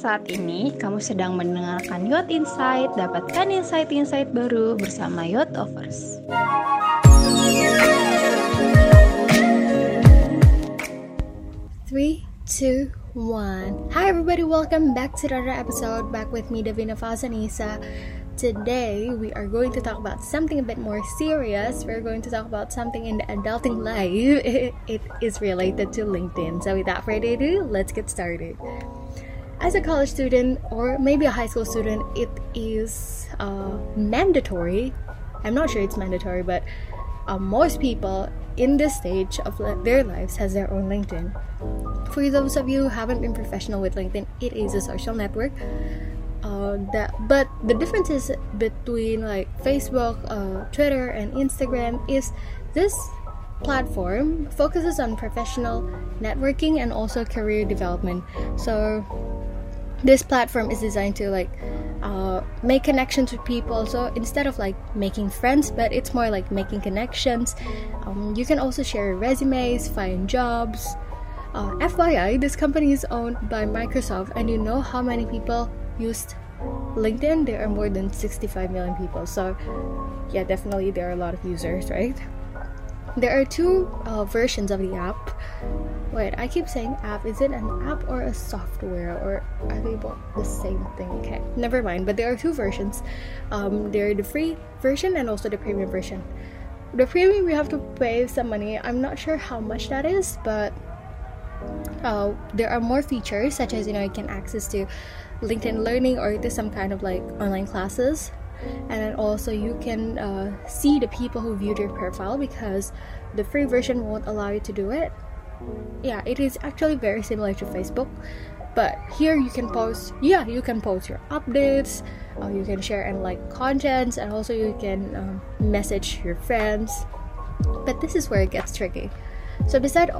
saat ini kamu sedang mendengarkan Yacht Insight. Dapatkan insight-insight baru bersama Yacht Offers. Three, two, one. Hi everybody, welcome back to another episode. Back with me, Davina Fazanisa. Today we are going to talk about something a bit more serious. We're going to talk about something in the adulting life. it is related to LinkedIn. So without further ado, let's get started. As a college student or maybe a high school student, it is uh, mandatory. I'm not sure it's mandatory, but uh, most people in this stage of their lives has their own LinkedIn. For those of you who haven't been professional with LinkedIn, it is a social network uh, that but the differences between like facebook uh, twitter and instagram is this platform focuses on professional networking and also career development so this platform is designed to like uh, make connections with people so instead of like making friends but it's more like making connections um, you can also share resumes find jobs uh, fyi this company is owned by microsoft and you know how many people used LinkedIn, there are more than 65 million people. So, yeah, definitely there are a lot of users, right? There are two uh, versions of the app. Wait, I keep saying app. Is it an app or a software, or are they both the same thing? Okay, never mind. But there are two versions. Um, there are the free version and also the premium version. The premium you have to pay some money. I'm not sure how much that is, but uh, there are more features such as you know you can access to linkedin learning or to some kind of like online classes and then also you can uh, see the people who viewed your profile because the free version won't allow you to do it. Yeah it is actually very similar to facebook but here you can post yeah you can post your updates uh, you can share and like contents and also you can um, message your friends. But this is where it gets tricky. So beside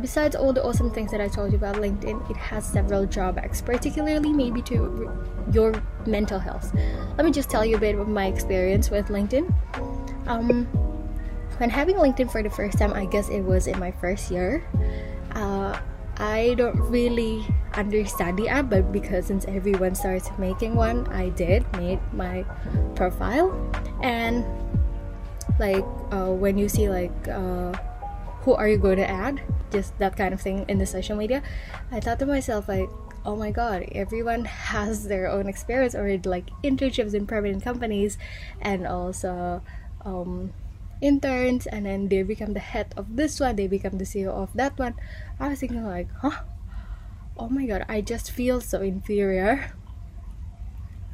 Besides all the awesome things that I told you about LinkedIn, it has several drawbacks, particularly maybe to your mental health. Let me just tell you a bit of my experience with LinkedIn. Um, when having LinkedIn for the first time, I guess it was in my first year. Uh, I don't really understand the app, but because since everyone starts making one, I did make my profile, and like uh, when you see like uh, who are you going to add just that kind of thing in the social media i thought to myself like oh my god everyone has their own experience or like internships in private companies and also um, interns and then they become the head of this one they become the ceo of that one. I was thinking like huh? Oh my god i just feel so inferior.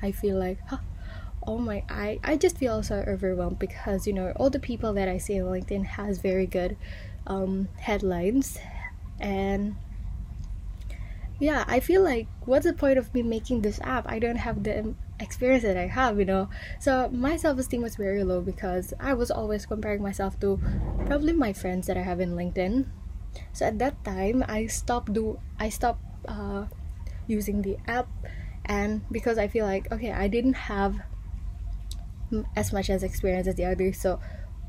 I feel like huh? Oh my i i just feel so overwhelmed because you know all the people that i see on linkedin has very good um, headlines and yeah i feel like what's the point of me making this app i don't have the experience that i have you know so my self-esteem was very low because i was always comparing myself to probably my friends that i have in linkedin so at that time i stopped do i stopped uh, using the app and because i feel like okay i didn't have as much as experience as the others so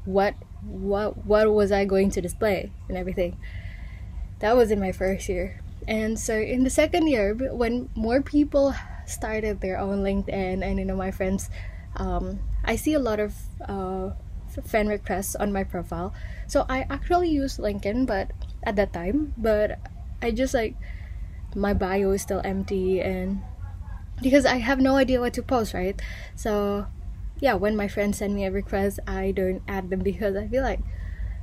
what what what was I going to display and everything. That was in my first year. And so in the second year, when more people started their own LinkedIn, and you know my friends, um, I see a lot of uh, friend requests on my profile. So I actually used LinkedIn, but at that time, but I just like my bio is still empty and because I have no idea what to post, right? So yeah, when my friends send me a request, I don't add them because I feel like,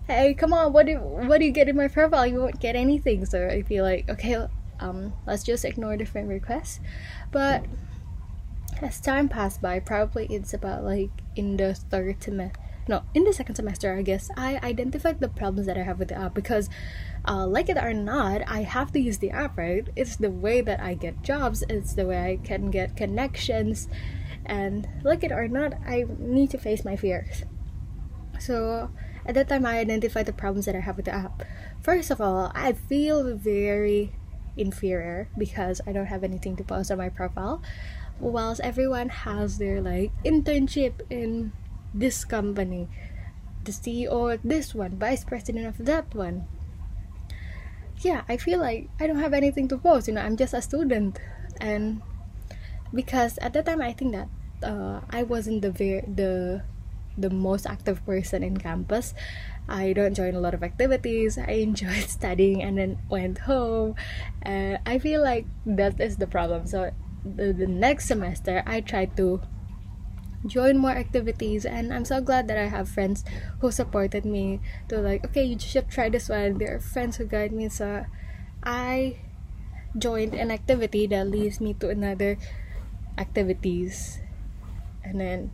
hey, come on, what do what do you get in my profile? You won't get anything. So I feel like, okay, um, let's just ignore the friend requests. But as time passed by, probably it's about like in the third semester. No, in the second semester, I guess I identified the problems that I have with the app because, uh, like it or not, I have to use the app, right? It's the way that I get jobs. It's the way I can get connections and like it or not i need to face my fears so at that time i identified the problems that i have with the app. First of all i feel very inferior because i don't have anything to post on my profile. Whilst everyone has their like internship in this company the ceo of this one vice president of that one. Yeah i feel like i don't have anything to post you know i'm just a student. And because at that time I think that uh, I wasn't the very the the most active person in campus. I don't join a lot of activities. I enjoyed studying and then went home. And I feel like that is the problem. So the, the next semester, I tried to join more activities and i'm so glad that i have friends who supported me to like okay you should try this one there are friends who guide me so i joined an activity that leads me to another activities and then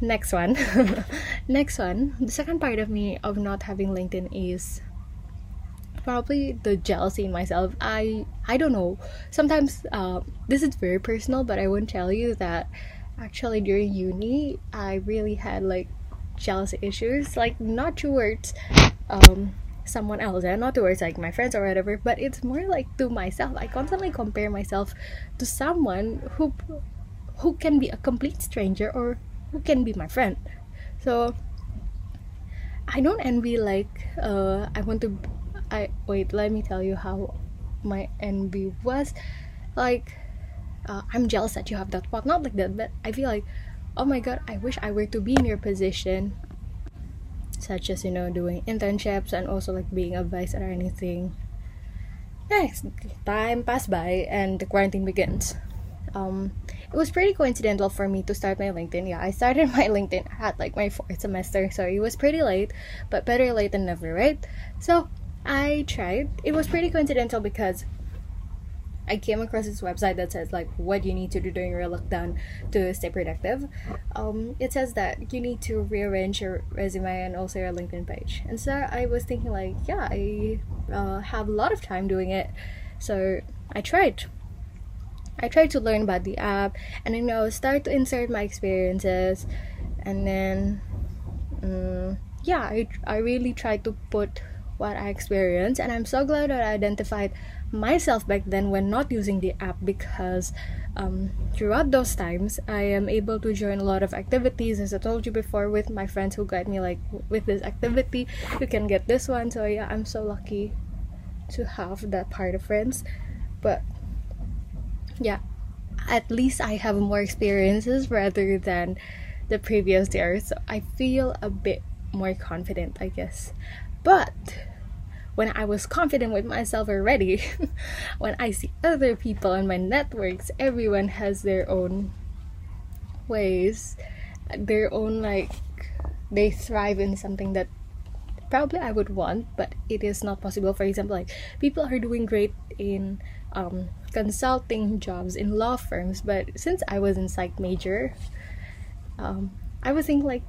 next one. Next one. The second part of me of not having linkedin is probably the jealousy in myself. I i don't know. Sometimes uh, this is very personal but i won't tell you that actually during uni i really had like jealousy issues like not towards um someone else and not towards like my friends or whatever but it's more like to myself. I constantly compare myself to someone who who can be a complete stranger or who can be my friend. So i don't envy like uh i want to i wait let me tell you how my envy was. Like uh, i'm jealous that you have that spot not like that but i feel like oh my god i wish i were to be in your position. Such as you know doing internships and also like being a vice or anything. Next time passed by and the quarantine begins um it was pretty coincidental for me to start my linkedin yeah i started my linkedin at like my fourth semester so it was pretty late but better late than never right so i tried it was pretty coincidental because I came across this website that says like what you need to do during your lockdown to stay productive. Um, it says that you need to rearrange your resume and also your LinkedIn page. And so I was thinking like, yeah, I uh, have a lot of time doing it, so I tried. I tried to learn about the app and you know start to insert my experiences, and then um, yeah, I I really tried to put what I experienced, and I'm so glad that I identified myself back then when not using the app because um, throughout those times I am able to join a lot of activities. As I told you before with my friends who guide me like with this activity you can get this one. So yeah I'm so lucky to have that part of friends. But yeah at least I have more experiences rather than the previous year so I feel a bit more confident I guess but when I was confident with myself already, when I see other people in my networks, everyone has their own ways, their own like they thrive in something that probably I would want, but it is not possible. For example, like people are doing great in um, consulting jobs in law firms, but since I was in psych major, um, I was thinking like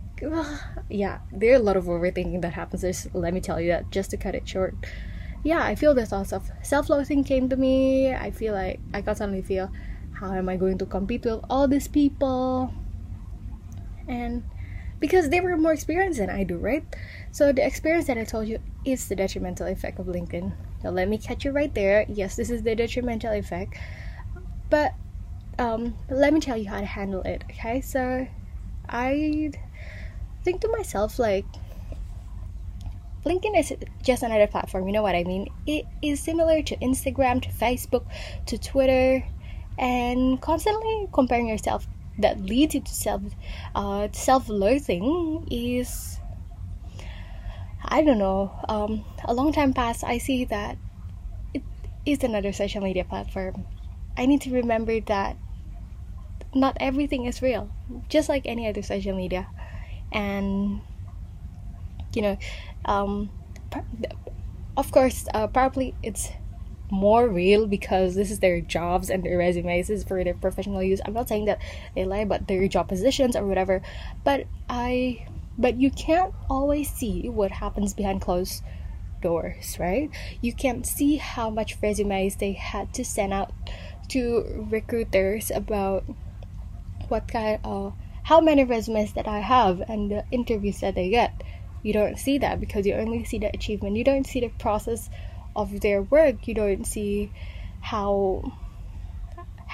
yeah, there are a lot of overthinking that happens. There's, let me tell you that just to cut it short. Yeah, I feel the thoughts of self-loathing came to me. I feel like I constantly feel, how am I going to compete with all these people? And because they were more experienced than I do, right? So the experience that I told you is the detrimental effect of LinkedIn. So let me catch you right there. Yes, this is the detrimental effect, but um, let me tell you how to handle it. Okay, so I think to myself like LinkedIn is just another platform, you know what I mean? It is similar to Instagram, to Facebook, to Twitter, and constantly comparing yourself that leads you to self uh, self-loathing is I don't know. Um, a long time past, I see that it is another social media platform. I need to remember that not everything is real, just like any other social media and you know um, of course uh, probably it's more real because this is their jobs and their resumes is for their professional use i'm not saying that they lie about their job positions or whatever but i but you can't always see what happens behind closed doors right you can't see how much resumes they had to send out to recruiters about what kind of how many resumes that I have and the interviews that they get. You don't see that because you only see the achievement. You don't see the process of their work. You don't see how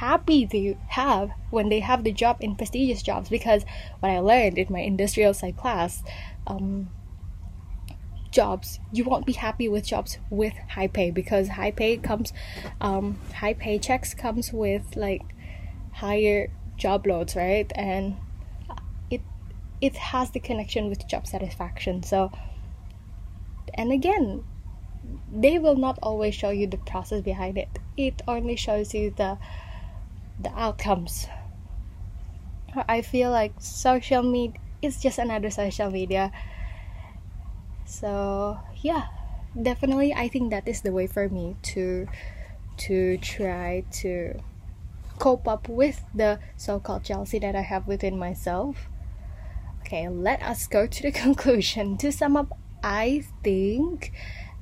happy they have when they have the job in prestigious jobs because what I learned in my industrial psych class um, jobs you won't be happy with jobs with high pay because high pay comes um, high paychecks comes with like higher job loads right? And it it has the connection with job satisfaction. So and again they will not always show you the process behind it. It only shows you the the outcomes. I feel like social media is just another social media. So yeah definitely i think that is the way for me to to try to cope up with the so-called jealousy that i have within myself. Okay let us go to the conclusion. To sum up i think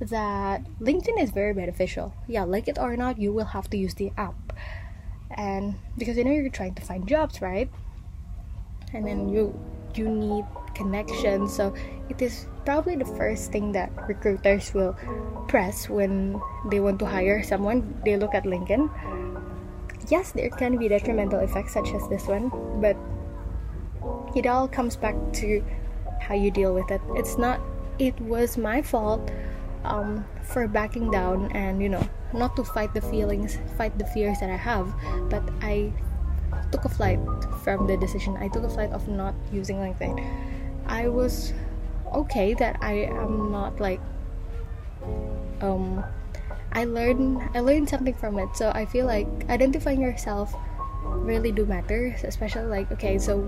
that linkedin is very beneficial. Yeah like it or not you will have to use the app and because you know you're trying to find jobs right? And then you you need connections so it is probably the first thing that recruiters will press when they want to hire someone. They look at linkedin. Yes there can be detrimental effects such as this one but it all comes back to how you deal with it. It's not it was my fault um, for backing down and you know not to fight the feelings fight the fears that i have but i took a flight from the decision. I took a flight of not using LinkedIn. I was okay that I am not like um I learned I learned something from it. So I feel like identifying yourself really do matter, especially like okay, so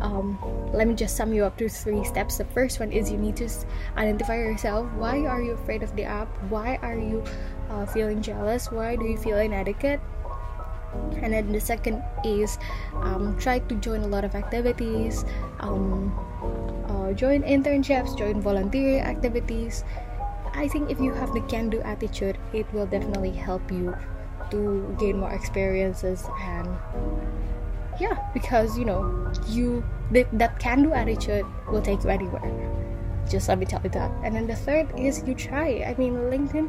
um, let me just sum you up to three steps. The first one is you need to identify yourself. Why are you afraid of the app? Why are you uh, feeling jealous? Why do you feel inadequate? and then the second is um, try to join a lot of activities um, uh, join internships join volunteer activities i think if you have the can-do attitude it will definitely help you to gain more experiences and yeah because you know you that can-do attitude will take you anywhere just let me tell you that and then the third is you try i mean linkedin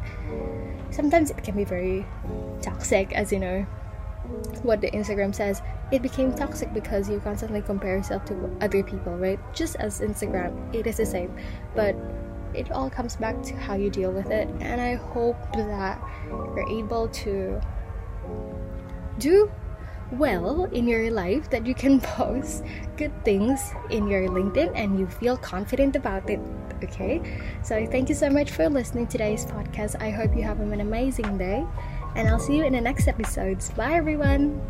sometimes it can be very toxic as you know what the Instagram says, it became toxic because you constantly compare yourself to other people, right? Just as Instagram, it is the same. But it all comes back to how you deal with it. And I hope that you're able to do well in your life, that you can post good things in your LinkedIn and you feel confident about it. Okay, so thank you so much for listening to today's podcast. I hope you have an amazing day and I'll see you in the next episodes. Bye, everyone.